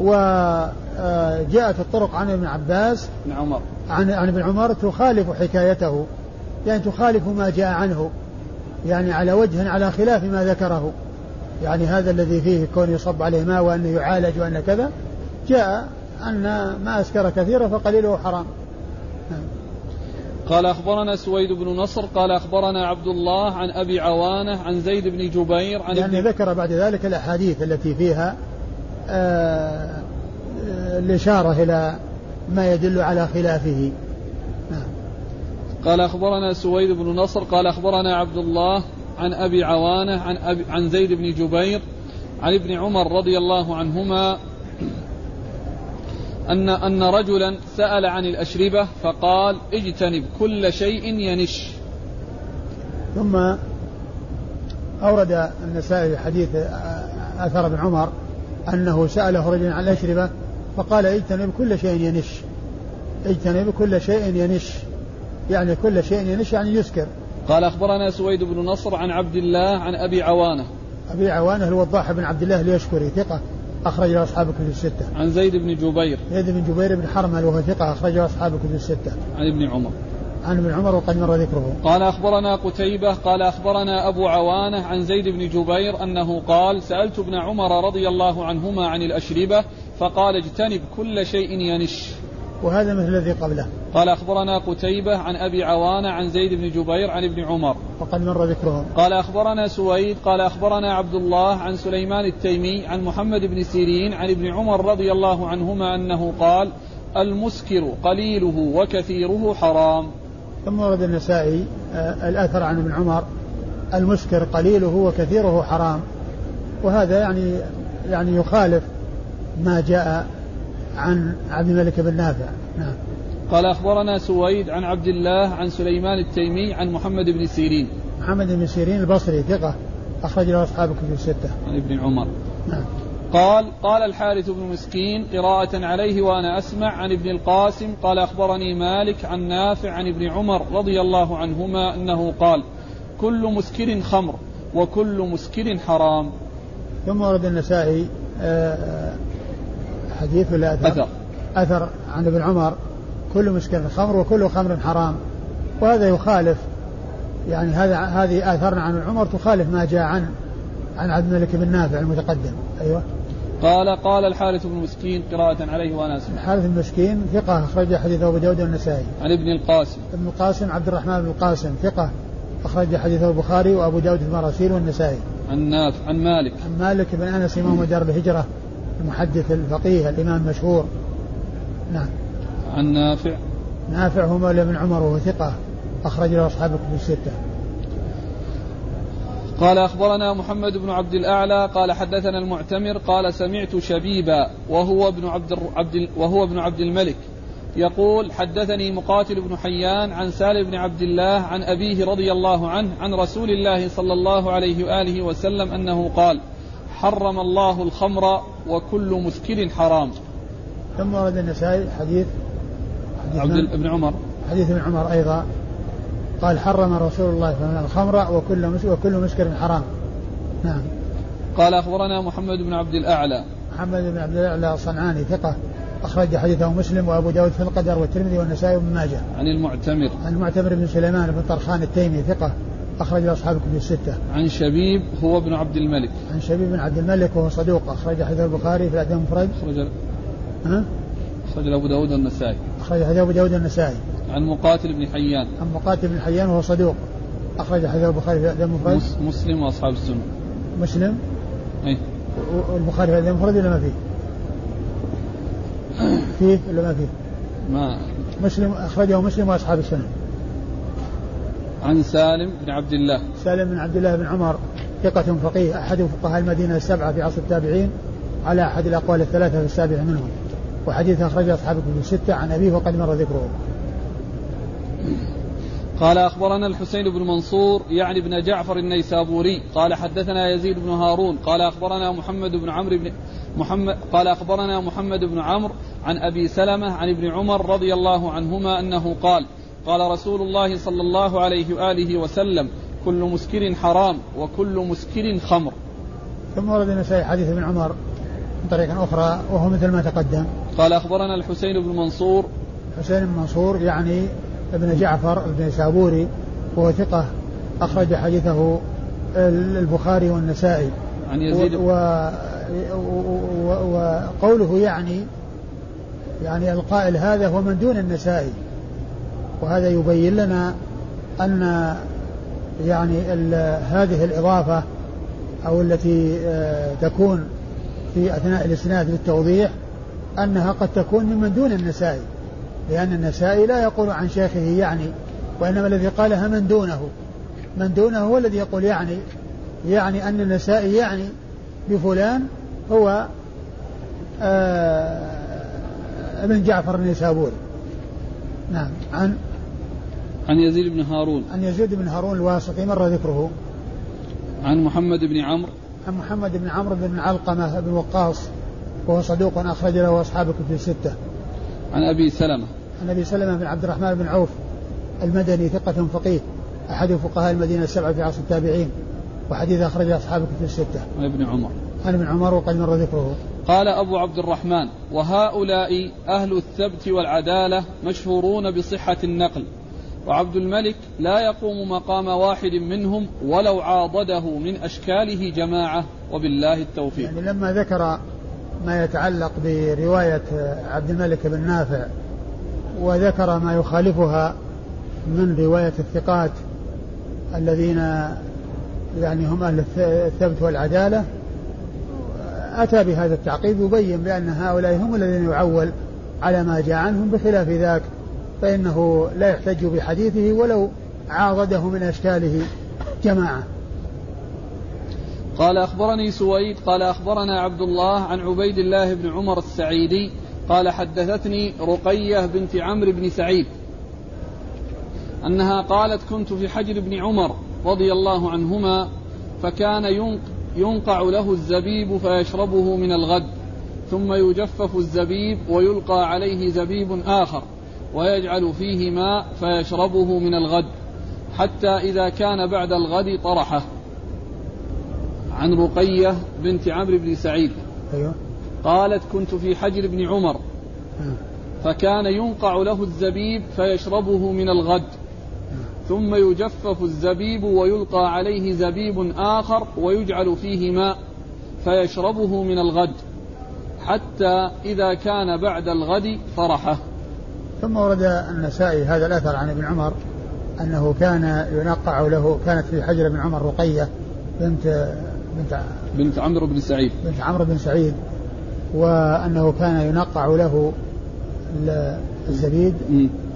وجاءت الطرق عن ابن عباس بن عمر. عن عن ابن عمر تخالف حكايته يعني تخالف ما جاء عنه يعني على وجه على خلاف ما ذكره. يعني هذا الذي فيه كون يصب عليه ماء وانه يعالج وأن كذا جاء أن ما أسكر كثيرا فقليله حرام نعم. قال أخبرنا سويد بن نصر قال أخبرنا عبد الله عن أبي عوانة عن زيد بن جبير عن يعني ذكر بعد ذلك الأحاديث التي فيها آه الإشارة إلى ما يدل على خلافه نعم. قال أخبرنا سويد بن نصر قال أخبرنا عبد الله عن أبي عوانة عن, أبي عن زيد بن جبير عن ابن عمر رضي الله عنهما أن أن رجلا سأل عن الأشربة فقال اجتنب كل شيء ينش. ثم أورد النسائي حديث أثر ابن عمر أنه سأله رجل عن الأشربة فقال اجتنب كل شيء ينش. اجتنب كل شيء ينش. يعني كل شيء ينش يعني يسكر. قال أخبرنا سويد بن نصر عن عبد الله عن أبي عوانة أبي عوانة الوضاح بن عبد الله اليشكري ثقة أخرج له أصحاب الكتب الستة. عن زيد بن جبير. زيد بن جبير بن حرمل وهو ثقة أخرج له أصحاب الكتب الستة. عن ابن عمر. عن ابن عمر وقد مر ذكره. قال أخبرنا قتيبة قال أخبرنا أبو عوانة عن زيد بن جبير أنه قال سألت ابن عمر رضي الله عنهما عن الأشربة فقال اجتنب كل شيء ينش. وهذا مثل الذي قبله. قال أخبرنا قتيبة عن أبي عوانة عن زيد بن جبير عن ابن عمر. وقد مر ذكرهم. قال أخبرنا سويد قال أخبرنا عبد الله عن سليمان التيمي عن محمد بن سيرين عن ابن عمر رضي الله عنهما أنه قال المسكر قليله وكثيره حرام. ثم ورد النسائي آه، الأثر عن ابن عمر المسكر قليله وكثيره حرام. وهذا يعني يعني يخالف ما جاء عن عبد الملك بن نافع. نعم. قال أخبرنا سويد عن عبد الله عن سليمان التيمي عن محمد بن سيرين. محمد بن سيرين البصري ثقة. أخرج له أصحاب الكتب الستة. عن ابن عمر. نعم. قال قال الحارث بن مسكين قراءة عليه وأنا أسمع عن ابن القاسم. قال أخبرني مالك عن نافع عن ابن عمر رضي الله عنهما أنه قال كل مسكر خمر وكل مسكر حرام. ثم ورد النسائي آه، حديث ولا أثر؟ أثر. أثر عن ابن عمر. كل مسكر خمر وكل خمر حرام. وهذا يخالف يعني هذا هذه آثارنا عن عمر تخالف ما جاء عن عن عبد الملك بن نافع المتقدم. أيوه. قال قال الحارث بن مسكين قراءة عليه وأنا أسمع. الحارث بن مسكين ثقة أخرج حديثه أبو داود والنسائي. عن ابن القاسم. ابن القاسم عبد الرحمن بن القاسم ثقة أخرج حديثه البخاري وأبو داود المراسيل والنسائي. عن نافع عن مالك. عن مالك بن أنس إمام دار الهجرة. المحدث الفقيه الإمام المشهور. نعم. عن نافع. نافع هو مولى بن عمر وهو ثقة أخرج له أصحاب الكتب الستة. قال أخبرنا محمد بن عبد الأعلى قال حدثنا المعتمر قال سمعت شبيبا وهو ابن عبد, عبد وهو ابن عبد الملك. يقول حدثني مقاتل بن حيان عن سالم بن عبد الله عن أبيه رضي الله عنه عن رسول الله صلى الله عليه وآله وسلم أنه قال حرم الله الخمر وكل مسكر حرام. ثم ورد النسائي حديث, حديث عبد ابن عمر. حديث ابن عمر أيضا. قال حرم رسول الله صلى الله عليه وسلم الخمر وكل وكل مسكر حرام. نعم. قال أخبرنا محمد بن عبد الأعلى. محمد بن عبد الأعلى الصنعاني ثقة أخرج حديثه مسلم وأبو داود في القدر والترمذي والنسائي وابن ماجه. عن المعتمر. عن المعتمر بن سليمان بن طرخان التيمي ثقة. أخرج أصحاب الكتب الستة. عن شبيب هو ابن عبد الملك. عن شبيب بن عبد الملك وهو صدوق أخرج حديث البخاري في الأدب المفرد. أخرج ها؟ أخرج أبو داود والنسائي. أخرج حديث أبو داود والنسائي. عن مقاتل بن حيان. عن مقاتل بن حيان وهو صدوق. أخرج حديث البخاري في الأدب المفرد. مسلم وأصحاب السنة. مسلم. أي. والبخاري في الأدب المفرد ولا ما فيه؟ فيه ولا ما فيه؟ ما مسلم أخرجه مسلم وأصحاب السنة. عن سالم بن عبد الله. سالم بن عبد الله بن عمر ثقة فقيه أحد فقهاء المدينة السبعة في عصر التابعين على أحد الأقوال الثلاثة في السابع منهم. وحديث أخرجه أصحاب الكتب الستة عن أبيه وقد مر ذكره. قال أخبرنا الحسين بن منصور يعني ابن جعفر النيسابوري. قال حدثنا يزيد بن هارون. قال أخبرنا محمد بن عمرو بن محمد قال أخبرنا محمد بن عمرو عن أبي سلمة عن ابن عمر رضي الله عنهما أنه قال قال رسول الله صلى الله عليه وآله وسلم كل مسكر حرام وكل مسكر خمر. ثم ورد النسائي حديث ابن عمر من طريق أخرى وهو مثل ما تقدم. قال أخبرنا الحسين بن منصور. حسين بن منصور يعني ابن جعفر ابن سابوري وهو ثقة أخرج حديثه البخاري والنسائي. عن يزيد و... و... وقوله يعني يعني القائل هذا هو من دون النسائي. وهذا يبين لنا أن يعني هذه الإضافة أو التي آه، تكون في أثناء الإسناد للتوضيح أنها قد تكون ممن دون النسائي لأن النسائي لا يقول عن شيخه يعني وإنما الذي قالها من دونه. من دونه هو الذي يقول يعني يعني أن النسائي يعني بفلان هو آه ابن جعفر النسابوري نعم. عن عن يزيد بن هارون. عن يزيد بن هارون الواسطي مر ذكره؟ عن محمد بن عمرو. عن محمد بن عمرو بن علقمة بن وقاص وهو صدوق أخرج له أصحاب الكتب الستة عن أبي سلمة. عن أبي سلمة بن عبد الرحمن بن عوف المدني ثقة فقيه أحد فقهاء المدينة السبعة في عصر التابعين وحديث أخرج أصحاب الكتب الستة عن ابن عمر. عن ابن عمر وقد مر ذكره. قال أبو عبد الرحمن وهؤلاء أهل الثبت والعدالة مشهورون بصحة النقل وعبد الملك لا يقوم مقام واحد منهم ولو عاضده من أشكاله جماعة وبالله التوفيق. يعني لما ذكر ما يتعلق برواية عبد الملك بن نافع وذكر ما يخالفها من رواية الثقات الذين يعني هم أهل الثبت والعدالة أتى بهذا التعقيب يبين بأن هؤلاء هم الذين يعول على ما جاء عنهم بخلاف ذاك فإنه لا يحتج بحديثه ولو عاضده من أشكاله جماعة. قال أخبرني سويد قال أخبرنا عبد الله عن عبيد الله بن عمر السعيدي قال حدثتني رقية بنت عمرو بن سعيد أنها قالت كنت في حجر بن عمر رضي الله عنهما فكان ينقع له الزبيب فيشربه من الغد ثم يجفف الزبيب ويلقى عليه زبيب آخر ويجعل فيه ماء فيشربه من الغد حتى إذا كان بعد الغد طرحه. عن رقية بنت عمرو بن سعيد. أيوة. قالت كنت في حجر بن عمر. فكان ينقع له الزبيب فيشربه من الغد. ثم يجفف الزبيب ويلقى عليه زبيب آخر ويجعل فيه ماء فيشربه من الغد حتى إذا كان بعد الغد فرحه. ثم ورد النسائي هذا الأثر عن ابن عمر أنه كان ينقع له كانت في حجر بن عمر رقية بنت بنت بنت عمرو بن سعيد. بنت عمرو بن سعيد وأنه كان ينقع له الزبيب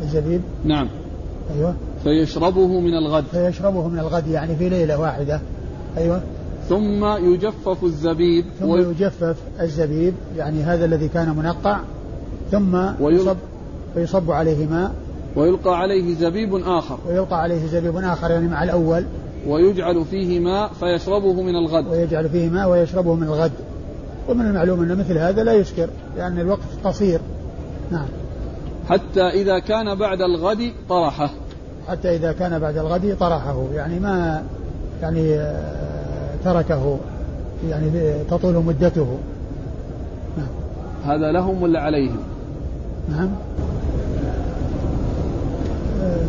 الزبيب. نعم. أيوه. فيشربه من الغد. فيشربه من الغد يعني في ليلة واحدة. أيوه. ثم يجفف الزبيب ثم. يجفف الزبيب يعني هذا الذي كان منقع. ثم ويصب فيصب عليه ماء ويلقى عليه زبيب آخر. ويلقى عليه زبيب آخر يعني مع الأول. ويجعل فيه ماء فيشربه من الغد. ويجعل فيه ماء ويشربه من الغد. ومن المعلوم أن مثل هذا لا يسكر لأن الوقت قصير. نعم. حتى إذا كان بعد الغد طرحه. حتى إذا كان بعد الغد طرحه يعني ما يعني آه، تركه يعني تطول مدته. نعم. هذا لهم ولا عليهم؟ نعم. آه،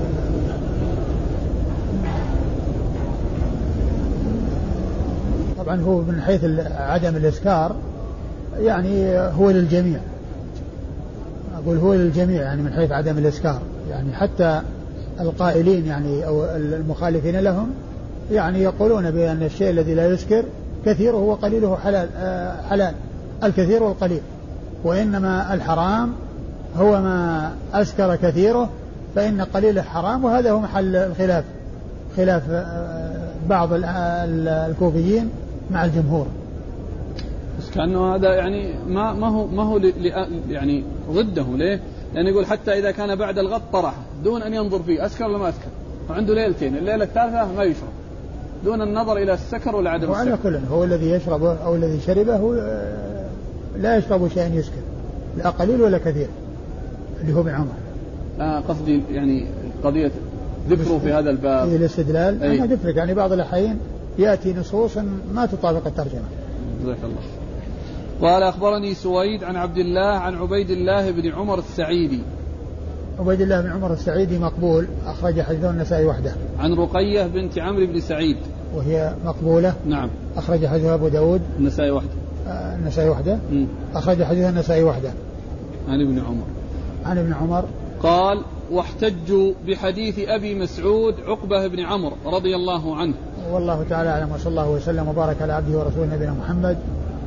طبعا هو من حيث عدم الإسكار يعني هو للجميع. أقول هو للجميع يعني من حيث عدم الإسكار يعني حتى القائلين يعني أو المخالفين لهم يعني يقولون بأن الشيء الذي لا يسكر كثيره وقليله حلال آه، حلال الكثير والقليل وإنما الحرام هو ما أسكر كثيره فإن قليله حرام وهذا هو محل الخلاف خلاف آه، بعض الكوفيين مع الجمهور بس كأنه هذا يعني ما ما هو ما هو يعني ضده ليه؟ لأنه يقول حتى إذا كان بعد الغد طرح دون أن ينظر فيه أسكر ولا ما أسكر؟ وعنده ليلتين الليلة الثالثة ما يشرب. دون النظر إلى السكر ولا عدم السكر. وعلى كل هو الذي يشربه أو الذي شربه آه، لا يشرب شيئا يسكر. لا قليل ولا كثير اللي هو ابن عمر آه قصدي يعني قضية ذكره في هذا الباب. في الاستدلال أنا تفرق يعني بعض الأحيان يأتي نصوص ما تطابق الترجمة. جزاك الله. قال أخبرني سويد عن عبد الله عن عبيد الله بن عمر السعيدي. عبيد الله بن عمر السعيدي مقبول أخرج حديثه النسائي وحده. عن رقية بنت عمرو بن سعيد. وهي مقبولة. نعم. أخرج حديثه أبو داود. النسائي وحده. آه النسائي وحده. أخرج حديثه النسائي وحده. عن ابن عمر. عن ابن عمر. قال واحتجوا بحديث أبي مسعود عقبة بن عمرو رضي الله عنه. والله تعالى أعلم وصلى الله وسلم وبارك على عبده ورسوله نبينا محمد.